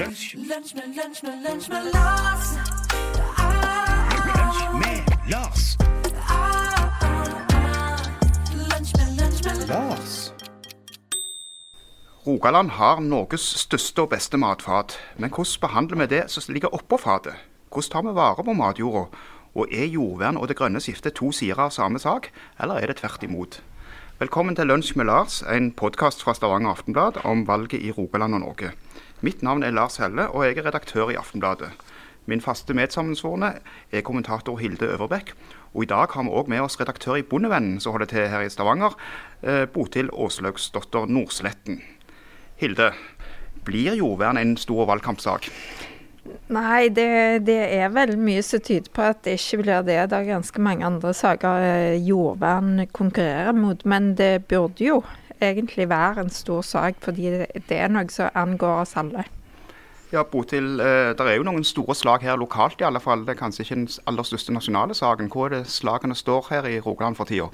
Lunsj, med, lunsj med, lunsj med Lars. Lunsj med Lars. Lunsj med, lunsj med Lars. Rogaland har Norges største og beste matfat. Men hvordan behandler vi det som ligger oppå fatet? Hvordan tar vi vare på matjorda? Og er jordvern og det grønne skiftet to sider av samme sak, eller er det tvert imot? Velkommen til Lunsj med Lars, en podkast fra Stavanger Aftenblad om valget i Rogaland og Norge. Mitt navn er Lars Helle, og jeg er redaktør i Aftenbladet. Min faste medsammensvorne er kommentator Hilde Øverbekk. Og i dag har vi òg med oss redaktør i Bondevennen, som holder til her i Stavanger, eh, Botil Åslaugsdotter Nordsletten. Hilde, blir jordvern en stor valgkampsak? Nei, det, det er vel mye som tyder på at det ikke blir det. Det er ganske mange andre saker eh, jordvern konkurrerer mot. Men det burde jo egentlig være en stor sak, fordi det, er noe som angår oss alle. Ja, Botil, eh, det er jo noen store slag her lokalt i alle fall. Det er kanskje ikke den aller største nasjonale saken. Hvor er det slagene står her i Rogaland for tida?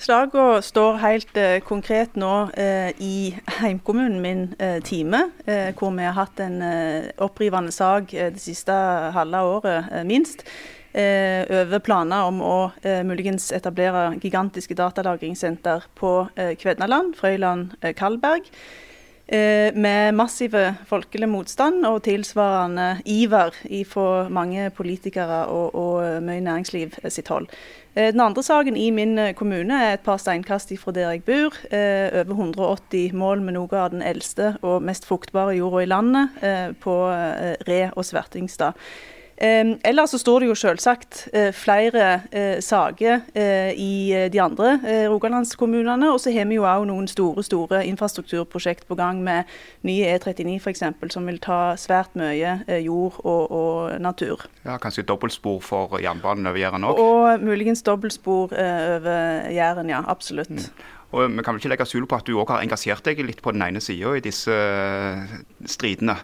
Slagene står helt eh, konkret nå eh, i heimkommunen min, eh, Time, eh, hvor vi har hatt en eh, opprivende sak eh, det siste halve året, minst. over planer om å muligens etablere gigantiske datalagringssenter på Kvednaland, Frøyland, Kalberg. Eh, med massive folkelig motstand og tilsvarende iver fra mange politikere og, og mye næringsliv eh, sitt hold. Eh, Den andre saken i min eh, kommune er et par steinkast fra der jeg bor. Eh, over 180 mål med noe av den eldste og mest fruktbare jorda i landet eh, på eh, Re og Svertingstad. Ellers så står det jo selvsagt eh, flere eh, saker eh, i de andre rogalandskommunene. Og så har vi jo òg noen store store infrastrukturprosjekt på gang med nye E39 f.eks., som vil ta svært mye jord og, og natur. Ja, Kanskje dobbeltspor for jernbanen over Jæren òg? Og muligens dobbeltspor over Jæren, ja. Absolutt. Og vi kan vel ikke legge skjul på at du òg har engasjert deg litt på den ene sida i disse stridene?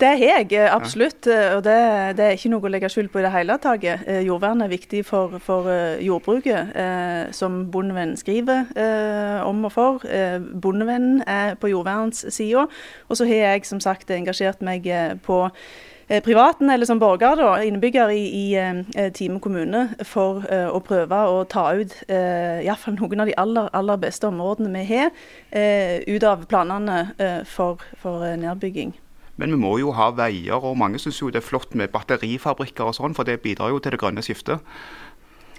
Det har jeg, eh, absolutt. eh, Og det, det er ikke noe å legge skjul på i det hele tatt. Eh, Jordvern er viktig for, for jordbruket, eh, som Bondevennen skriver eh, om og for. Eh, Bondevennen er på jordvernssida. Og så har jeg som sagt engasjert meg på privaten, eller som borger, da, innbygger i, i Time kommune, for uh, å prøve å ta ut uh, i hvert fall noen av de aller, aller beste områdene vi har, uh, ut av planene uh, for, for nedbygging. Men vi må jo ha veier, og mange syns jo det er flott med batterifabrikker og sånn, for det bidrar jo til det grønne skiftet.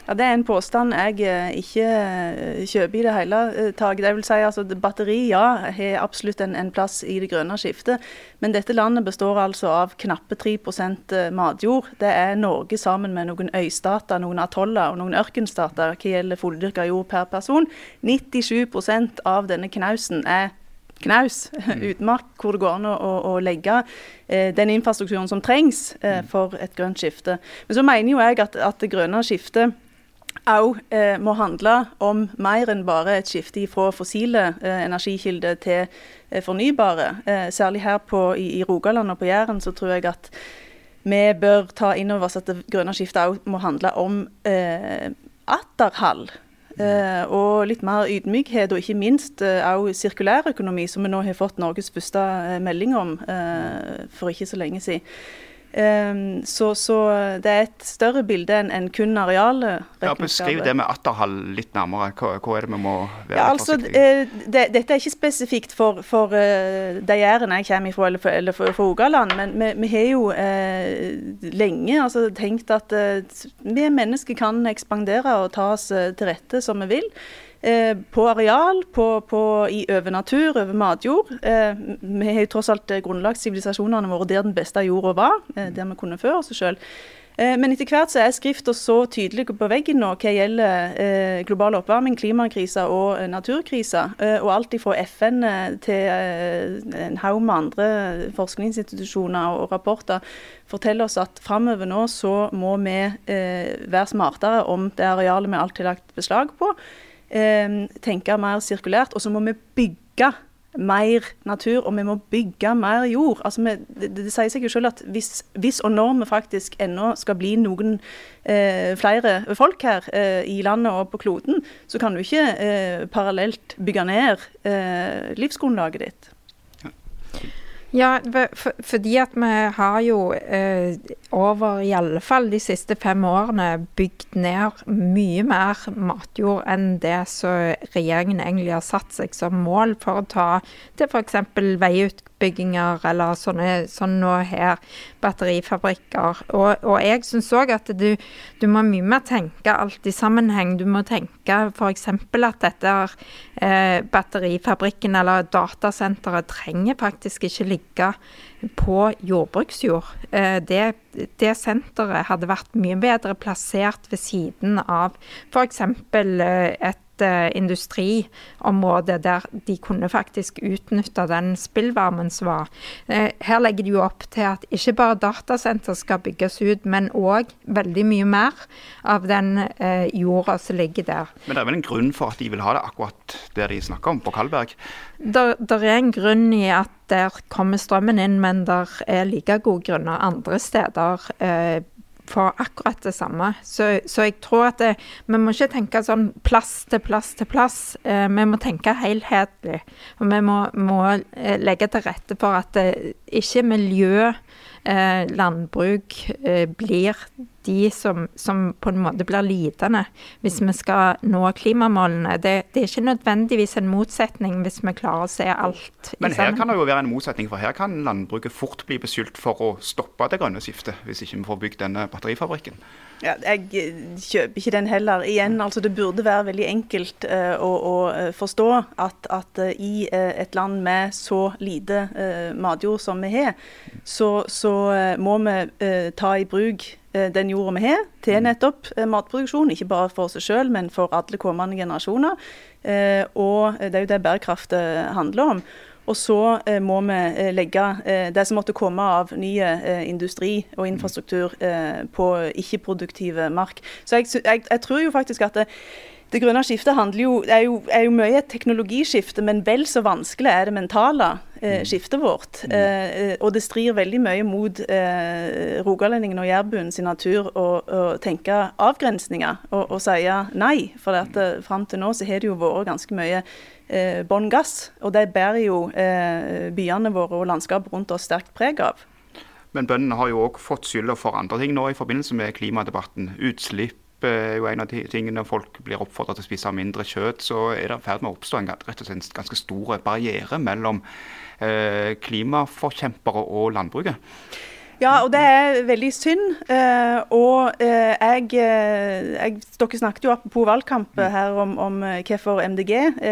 Ja, Det er en påstand jeg eh, ikke eh, kjøper i det hele eh, tatt. Det vil si, altså, batteri ja, har absolutt en, en plass i det grønne skiftet. Men dette landet består altså av knappe 3 eh, matjord. Det er Norge sammen med noen øystater, noen atoller og noen ørkenstater hva gjelder fulldyrka jord per person. 97% av denne knausen er knaus, utmark, hvor det går an å, å, å legge eh, den infrastrukturen som trengs eh, for et grønt skifte. Men så mener jo jeg at, at det grønne skiftet òg eh, må handle om mer enn bare et skifte fra fossile eh, energikilder til eh, fornybare. Eh, særlig her på, i, i Rogaland og på Jæren så tror jeg at vi bør ta inn over oss at det grønne skiftet òg må handle om eh, atterhall. Eh, og litt mer ydmykhet, og ikke minst òg sirkulærøkonomi, som vi nå har fått Norges første eh, melding om eh, for ikke så lenge siden. Eh, så, så det er et større bilde enn en kun arealet. Ja, Beskriv det med atterhall litt nærmere. Hva, hva er det vi må være Ja, altså, eh, det, Dette er ikke spesifikt for, for eh, de jærene jeg kommer fra, eller for, eller for, for Rogaland. Men vi, vi har jo eh, lenge altså, tenkt at eh, vi mennesker kan ekspandere og ta oss eh, til rette som vi vil. Eh, på areal, på, på, i over natur, over matjord. Eh, vi har jo tross alt eh, grunnlagt sivilisasjonene våre der den beste jorda var, der vi kunne føre oss sjøl. Men etter hvert så er skrifta så tydelig på veggen nå hva gjelder global oppvarming, klimakrise og naturkrise. Og alt fra FN til en haug med andre forskningsinstitusjoner og rapporter forteller oss at framover nå så må vi være smartere om det arealet vi alltid har lagt beslag på. Eh, tenke mer sirkulært. Og så må vi bygge mer natur, og vi må bygge mer jord. Altså, vi, det, det sier seg jo selv at hvis, hvis og når vi faktisk ennå skal bli noen eh, flere folk her eh, i landet og på kloden, så kan du ikke eh, parallelt bygge ned eh, livsgrunnlaget ditt. Ja, for, fordi at vi har jo eh, over i alle fall de siste fem årene bygd ned mye mer matjord enn det som regjeringen egentlig har satt seg som mål for å ta til f.eks. veiutbygginger eller sånne sånn nå her, batterifabrikker. Og, og jeg syns òg at du, du må mye mer tenke alt i sammenheng. Du må tenke f.eks. at dette eh, batterifabrikken eller datasenteret trenger faktisk ikke ligge på jordbruksjord. Eh, det, det senteret hadde vært mye bedre plassert ved siden av f.eks. Eh, et eh, industriområde der de kunne faktisk utnytte den spillvarmen som var. Eh, Her legger de jo opp til at ikke bare datasenter skal bygges ut, men òg veldig mye mer av den eh, jorda som ligger der. Men det er vel en grunn for at de vil ha det akkurat der de snakker om, på Kalberg? Der, der er en grunn i at der kommer strømmen inn, men der er like gode grunner andre steder eh, for akkurat det samme. Så, så jeg tror at det, vi må ikke tenke sånn plass til plass til plass. Eh, vi må tenke helhetlig. Og vi må, må eh, legge til rette for at det, ikke miljø, eh, landbruk, eh, blir de som, som på en måte blir lidende hvis vi skal nå klimamålene. Det, det er ikke nødvendigvis en motsetning hvis vi klarer å se alt Men her kan det jo være en motsetning, for her kan landbruket fort bli beskyldt for å stoppe det grønne skiftet, hvis ikke vi får bygd denne batterifabrikken. Ja, jeg eh, kjøper ikke den heller. Igjen, altså Det burde være veldig enkelt uh, å, å eh, forstå at, at uh, i uh, et land med så lite matjord som vi har, så, så må vi ta i bruk den jorda vi har til nettopp eh, matproduksjon. Ikke bare for seg sjøl, men for alle kommende generasjoner. Eh, og det er jo det bærekraft eh, handler om. Og så eh, må vi eh, legge eh, det som måtte komme av ny eh, industri og infrastruktur eh, på ikke-produktive mark. Så jeg, jeg, jeg tror jo faktisk at det, det grønne skiftet jo, er, jo, er jo mye et teknologiskifte, men vel så vanskelig er det mentale eh, skiftet vårt. Eh, eh, og det strir veldig mye mot eh, rogalendingen og jærbuen sin natur å å tenke avgrensninger og, og si nei. For at, eh, fram til nå så har det jo vært ganske mye eh, bånn gass, og det bærer jo eh, byene våre og landskapet rundt oss sterkt preg av. Men bøndene har jo òg fått skylda for andre ting nå i forbindelse med klimadebatten. Utslipp er jo en av de tingene. Folk blir oppfordret til å spise mindre kjøtt. Så er det i ferd med å oppstå en rett og slett en ganske stor barriere mellom eh, klimaforkjempere og landbruket. Ja, og det er veldig synd. Eh, og eh, jeg, eh, jeg Dere snakket jo apropos valgkamp eh, her om, om hvorfor MDG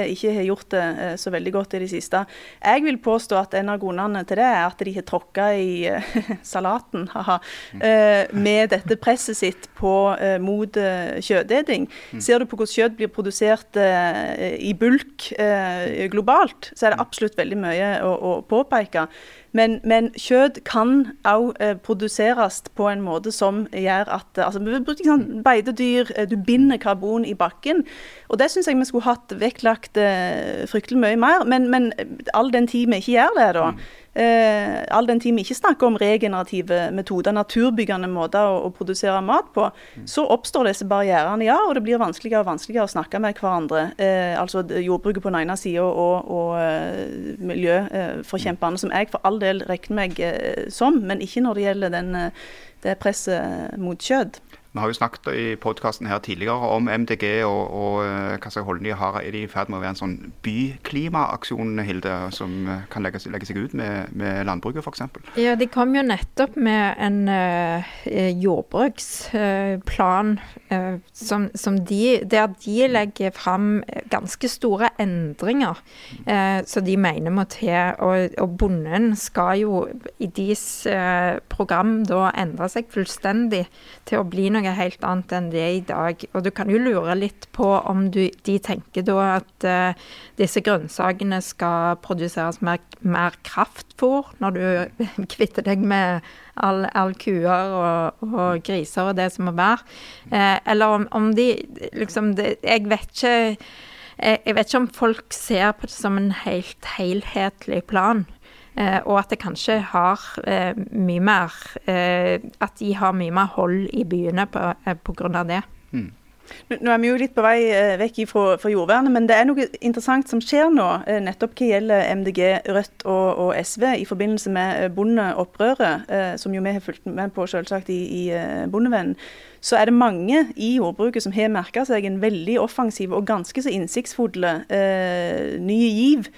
ikke har gjort det så veldig godt i det siste. Jeg vil påstå at en av grunnene til det er at de har tråkka i salaten haha, eh, med dette presset sitt på, mot eh, kjøtteting. Ser du på hvordan kjøtt blir produsert i bulk eh, globalt, så er det absolutt veldig mye å, å påpeke. Men, men kjøtt kan òg eh, produseres på en måte som gjør at eh, altså, Vi bruker sånn beitedyr, eh, du binder karbon i bakken. Og det syns jeg vi skulle hatt vektlagt eh, fryktelig mye mer. Men, men all den tid vi ikke gjør det, da. Eh, all den tid vi ikke snakker om regenerative metoder, naturbyggende måter å, å produsere mat på, så oppstår disse barrierene, ja. Og det blir vanskeligere og vanskeligere å snakke med hverandre. Eh, altså jordbruket på den ene sida og, og eh, miljøforkjemperne, som jeg for all del regner meg eh, som, men ikke når det gjelder den, eh, det presset mot kjøtt. Vi har jo snakket i podkasten her tidligere om MDG og, og eh, hva slags holdning de har. Er de i ferd med å være en sånn byklimaaksjon, Hilde, som eh, kan legge, legge seg ut med, med landbruket f.eks.? Ja, de kom jo nettopp med en eh, eh, jordbruksplan uh, som, som de, der de legger fram ganske store endringer uh, som de mener må til. Og, og bonden skal jo i deres program da endre seg fullstendig til å bli noe helt annet enn det i dag. Og du kan jo lure litt på om du, de tenker da at uh, disse grønnsakene skal produseres mer, mer kraftfôr når du kvitter deg med all, all kuer og, og griser og det som må være. Uh, eller om, om de liksom det, Jeg vet ikke jeg vet ikke om folk ser på det som en helt helhetlig plan. Eh, og at det kanskje har eh, mye mer eh, At de har mye mer hold i byene av det. Nå nå er vi jo litt på vei vekk fra, fra jordvernet, men det er noe interessant som skjer nå, nettopp hva gjelder MDG, Rødt og, og SV i forbindelse med bondeopprøret, som jo vi har fulgt med på selvsagt i, i Bondevennen. Så er det mange i jordbruket som har merka seg en veldig offensiv og ganske så innsiktsfulle eh, nye giv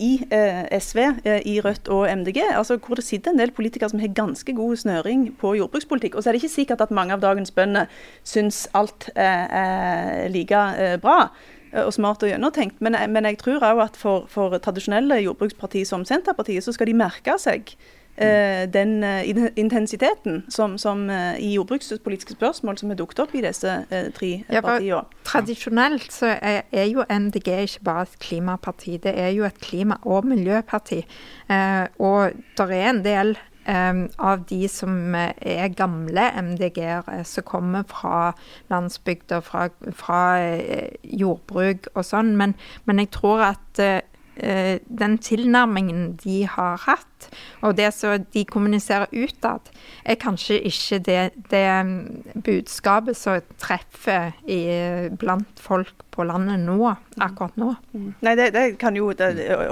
i eh, SV, eh, i Rødt og MDG. altså Hvor det sitter en del politikere som har ganske god snøring på jordbrukspolitikk. Og så er det ikke sikkert at mange av dagens bønder syns alt er, er like eh, bra eh, og smart og gjennomtenkt. Men, men jeg tror òg at for, for tradisjonelle jordbrukspartier som Senterpartiet, så skal de merke seg eh, den eh, intensiteten som, som eh, i jordbrukspolitiske spørsmål som er dukket opp i disse eh, tre Ja, partiene. Tradisjonelt så er, er jo MDG ikke bare et klimaparti, det er jo et klima- og miljøparti. Eh, og det er en del eh, av de som eh, er gamle MDG-ere, som kommer fra landsbygda, fra, fra eh, jordbruk og sånn, men, men jeg tror at eh, eh, den tilnærmingen de har hatt, og det som de kommuniserer utad, er kanskje ikke det, det mm, budskapet som treffer i, blant folk på landet nå, akkurat nå. Nei, det, det kan jo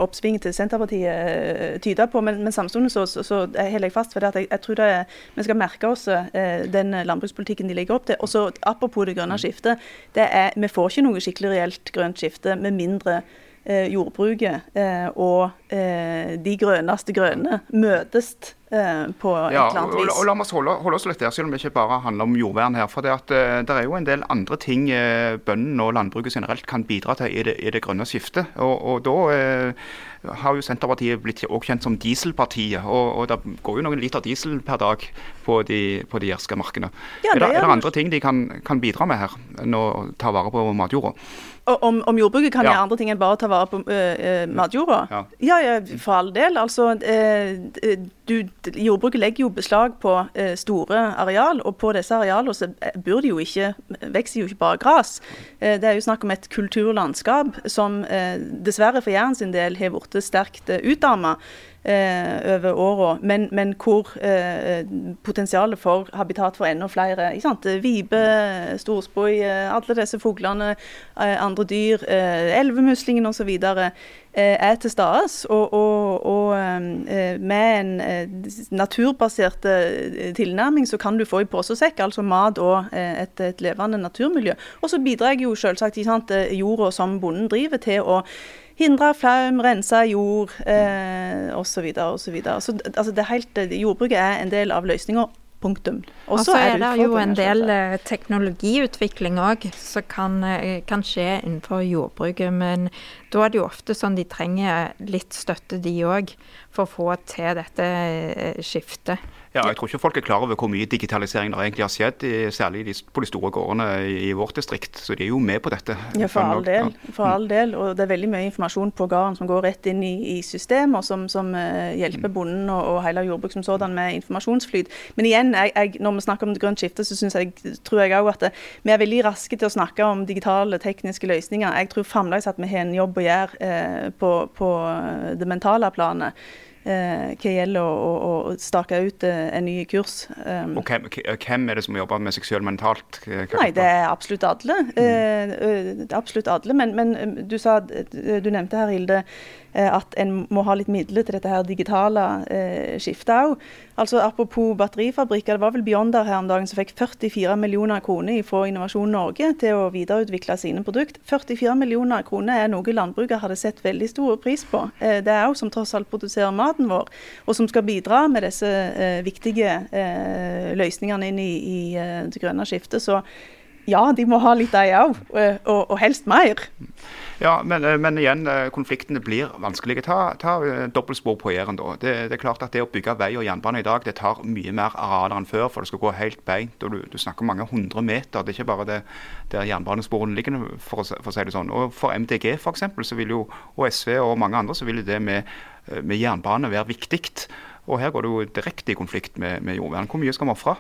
oppsvinget til Senterpartiet eh, tyde på, men, men samtidig så, så, så holder jeg fast ved at jeg, jeg tror det, vi skal merke oss eh, den landbrukspolitikken de legger opp til. Og så Apropos det grønne skiftet. det er, Vi får ikke noe skikkelig reelt grønt skifte med mindre eh, jordbruket eh, og eh, de grønneste grønne møtes eh, på et Ja, eller annet vis. og la oss holde, holde oss litt der, selv om det ikke bare handler om jordvern her. For det, at, eh, det er jo en del andre ting eh, bøndene og landbruket generelt kan bidra til i det, i det grønne skiftet. Og, og da eh, har jo Senterpartiet blitt også kjent som dieselpartiet. Og, og det går jo noen liter diesel per dag på de, på de jerske markene. Ja, er er det andre ting de kan, kan bidra med her, enn å ta vare på matjorda? Om, om jordbruket kan Ja. gjøre andre ting enn bare å ta vare på uh, matjorda? Ja. ja, for all del. Altså, eh, du, jordbruket legger jo beslag på eh, store areal, og på disse arealene så bor det jo ikke, vokser jo ikke bare gress. Eh, det er jo snakk om et kulturlandskap som eh, dessverre for Jæren sin del har blitt sterkt eh, over åra, men, men hvor potensialet for habitat for enda flere ikke sant? Vibe, storspoi, alle disse fuglene, andre dyr, elvemuslingen osv. Eh, er til stede. Og, og, og eh, med en eh, naturbasert tilnærming så kan du få i posesekk, altså mat og et, et levende naturmiljø. Og så bidrar jo selvsagt sant, jorda som bonden driver til å hindre flaum, rense jord eh, osv. Så altså, det er helt, jordbruket er en del av løsninga. Punktum. Og så er det jo en del eh, teknologiutvikling òg som kan, eh, kan skje innenfor jordbruket. Men da er det jo ofte sånn de trenger litt støtte, de òg, for å få til dette eh, skiftet. Ja, jeg tror ikke folk er klar over hvor mye digitalisering det egentlig har skjedd, særlig på de store gårdene i, vårt distrikt. Så de er jo med på dette. Ja, for all del. For all del. Og det er veldig mye informasjon på gården som går rett inn i, i systemer, som, som eh, hjelper bonden og, og hele jordbruk som sådan med informasjonsflyt. Men igjen, jeg, jeg, når vi snakker om det grønt skifte, så jeg, tror jeg òg at det, vi er veldig raske til å snakke om digitale, tekniske løsninger. Jeg tror fremdeles at vi har en jobb å gjøre eh, på, på det mentale planet. Eh, hva gjelder å, å, å stake ut eh, en ny kurs. Um, Og hvem, hvem er det som jobber med seg selv mentalt? Nei, det er absolutt alle. Mm. eh, det er absolutt alle. Men, men eh, du sa, eh, du nevnte her, Hilde, eh, at en må ha litt midler til dette her digitale eh, skiftet òg. Altså, apropos batterifabrikker, det var vel Beyonder her om dagen som fikk 44 millioner kroner fra Innovasjon Norge til å videreutvikle sine produkt. 44 millioner kroner er noe landbruket hadde sett veldig stor pris på. Eh, det er òg som tross alt produserer maten vår, og som skal bidra med disse eh, viktige eh, løsningene inn i, i eh, det grønne skiftet. Så ja, de må ha litt de òg, og, og helst mer. Ja, men, eh, men igjen, eh, konfliktene blir vanskelige. Ta, ta eh, dobbeltspor på Jæren, da. Det, det er klart at det å bygge vei og jernbane i dag, det tar mye mer arealer enn før, for det skal gå helt beint. og Du, du snakker mange hundre meter. Det er ikke bare det der jernbanesporene ligger, for å, for å si det sånn. Og For MDG eksempel, så vil jo, og SV og mange andre, så vil det med, eh, med jernbane være viktig. Og her går det jo direkte i konflikt med, med jordvern. Hvor mye skal vi ofre?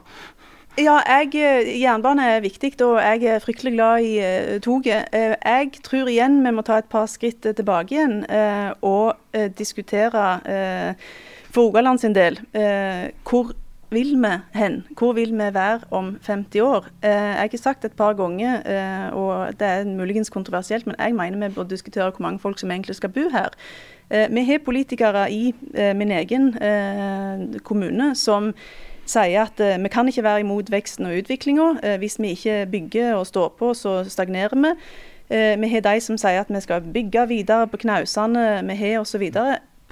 Ja, jeg, eh, jernbane er viktig, og jeg er fryktelig glad i eh, toget. Eh, jeg tror igjen vi må ta et par skritt tilbake igjen og diskutere for Rogaland sin del hvor vil vi hen? Hvor vil vi være om 50 år? Jeg har sagt et par ganger, og det er muligens kontroversielt, men jeg mener vi bør diskutere hvor mange folk som egentlig skal bo her. Vi har politikere i min egen kommune som sier at eh, vi kan ikke være imot veksten og utviklinga. Eh, hvis vi ikke bygger og står på, så stagnerer vi. Eh, vi har de som sier at vi skal bygge videre på knausene vi har osv.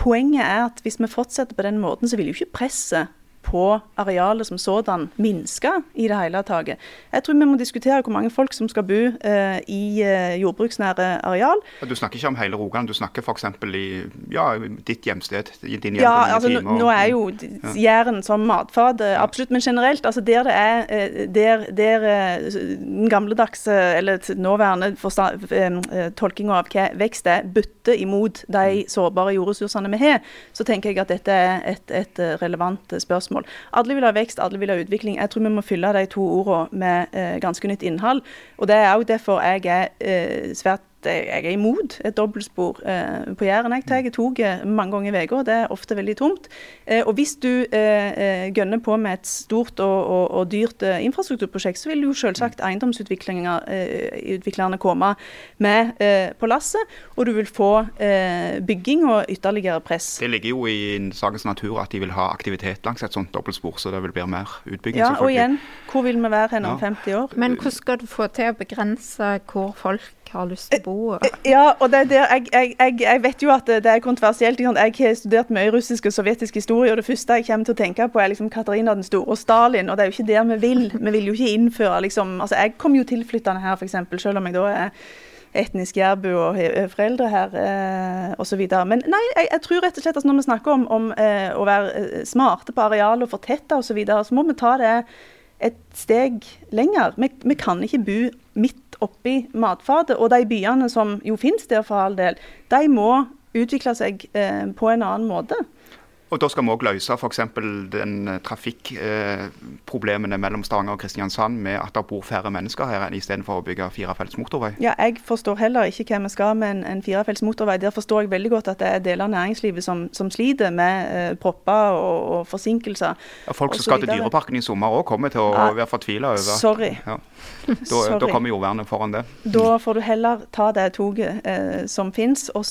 Poenget er at hvis vi fortsetter på den måten, så vil jo ikke presset på arealet som sådan minske i det hele tatt. Jeg tror vi må diskutere hvor mange folk som skal bo eh, i eh, jordbruksnære areal. Du snakker ikke om hele Rogaland, du snakker f.eks. i ja, ditt hjemsted, i din Ja, hjemkommune altså Time, og- nå er jo d- Jæren som matfat, absolutt. Men generelt, altså der det er eh, der, der eh, den gamledagse, eller nåværende tolkinga av hva vekst er, bytter imot de sårbare jordressursene vi har, så tenker jeg at dette er et, et relevant eh, spørsmål. Alle vil ha vekst, alle vil ha utvikling. Jeg tror vi må fylle de to ordene med eh, ganske nytt innhold. Og det er òg derfor jeg er eh, svært jeg er imot et dobbeltspor eh, på Jæren. Jeg tar toget mange ganger i uka, og det er ofte veldig tomt. Eh, og hvis du eh, eh, gønner på med et stort og, og, og dyrt eh, infrastrukturprosjekt, så vil jo selvsagt eiendomsutviklerne komme med eh, på lasset, og du vil få eh, bygging og ytterligere press. Det ligger jo i sakens natur at de vil ha aktivitet langs et sånt dobbeltspor, så det vil bli mer utbygging. Ja, og igjen, hvor vil vi være hen om Ja. 50 år? Men hvordan skal du få til å begrense hvor folk har lyst til å bo? Ja, og det det, jeg, jeg, jeg, vet jo at det det er kontroversielt. Jeg har studert mye russisk og sovjetisk historie, og det første jeg kommer til å tenke på, er liksom Katarina den store og Stalin. Og det er jo ikke der vi vil. Vi vil jo ikke innføre liksom Altså, jeg kom jo tilflyttende her, f.eks., selv om jeg da er etnisk jærbu og har foreldre her eh, osv. Men nei, jeg, jeg tror rett og slett at når vi snakker om, om eh, å være eh, smarte på areal og fortette osv., så, videre, så må vi ta det et steg lenger. Vi, vi kan ikke bo midt oppi matfatet. Og de byene som jo finnes der for all del, de må utvikle seg eh, på en annen måte. Og da skal vi òg løse f.eks. den eh, mellom Stavanger og Kristiansand med at det bor færre mennesker her enn istedenfor å bygge firefelts motorvei. Ja, jeg forstår heller ikke hva vi skal med en, en firefelts motorvei. Der forstår jeg veldig godt at det er deler av næringslivet som, som sliter med eh, propper og, og forsinkelser. Ja, folk som skal til. Dyreparken i sommer òg kommer til å Ja, være fortvila over Sorry. Ja. Da, Sorry. da kommer jordvernet foran det. Da får du heller ta det toget eh, som finnes, og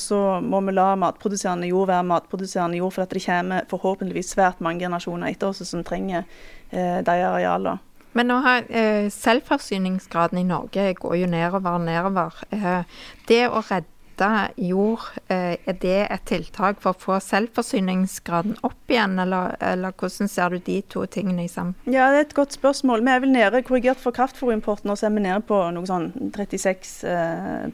så må vi la matproduserende jord være matproduserende jord, for at det kommer forhåpentligvis svært mange generasjoner etter oss som trenger eh, de arealene. Men nå har eh, selvforsyningsgraden i Norge går jo nedover og nedover. Eh, det å redde jord, eh, er det et tiltak for å få selvforsyningsgraden opp igjen, eller, eller hvordan ser du de to tingene i sammen? Ja, det er et godt spørsmål. Vi er vel nede, korrigert for kraftfôrimporten, og så er vi nede på noe sånn 36 eh.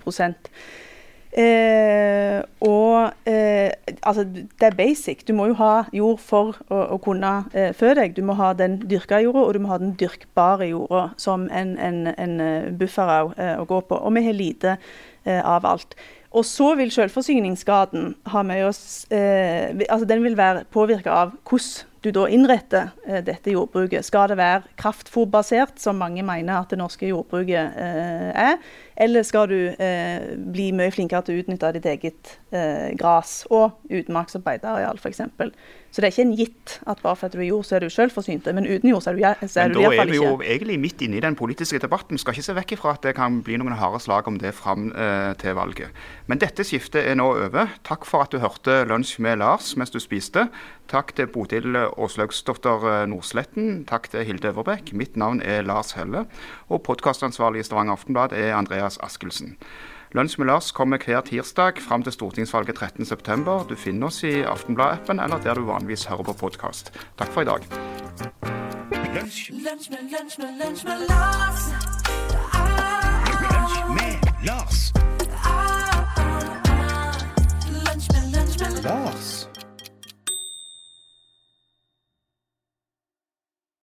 Eh, og eh, altså, det er basic. Du må jo ha jord for å, å kunne eh, fø deg. Du må ha den dyrka jorda, og du må ha den dyrkbare jorda som en, en, en eh, buffer av, eh, å gå på. Og vi har lite eh, av alt. Og så vil selvforsyningsgraden ha med oss altså Den vil være påvirka av hvordan du da innretter dette jordbruket. Skal det være kraftfòrbasert, som mange mener at det norske jordbruket er? Eller skal du eh, bli mye flinkere til å utnytte ditt eget eh, gras og utmarks- og beiteareal f.eks.? Så det er ikke en gitt at bare fordi du er jord, så er du selvforsynt. Men uten jord så er du, så er Men du da er vi jo egentlig midt inne i den politiske debatten. Vi skal ikke se vekk ifra at det kan bli noen harde slag om det fram eh, til valget. Men dette skiftet er nå over. Takk for at du hørte Lunsj med Lars mens du spiste. Takk til Bodil Åslaugsdotter eh, Nordsletten. Takk til Hilde Øverbekk. Mitt navn er Lars Helle. Og podkastansvarlig i Stavanger Aftenblad er Andreas Askelsen. Lunsj med Lars kommer hver tirsdag fram til stortingsvalget 13.9. Du finner oss i Aftenblad-appen eller der du vanligvis hører på podkast. Takk for i dag. Lunsj med Lars.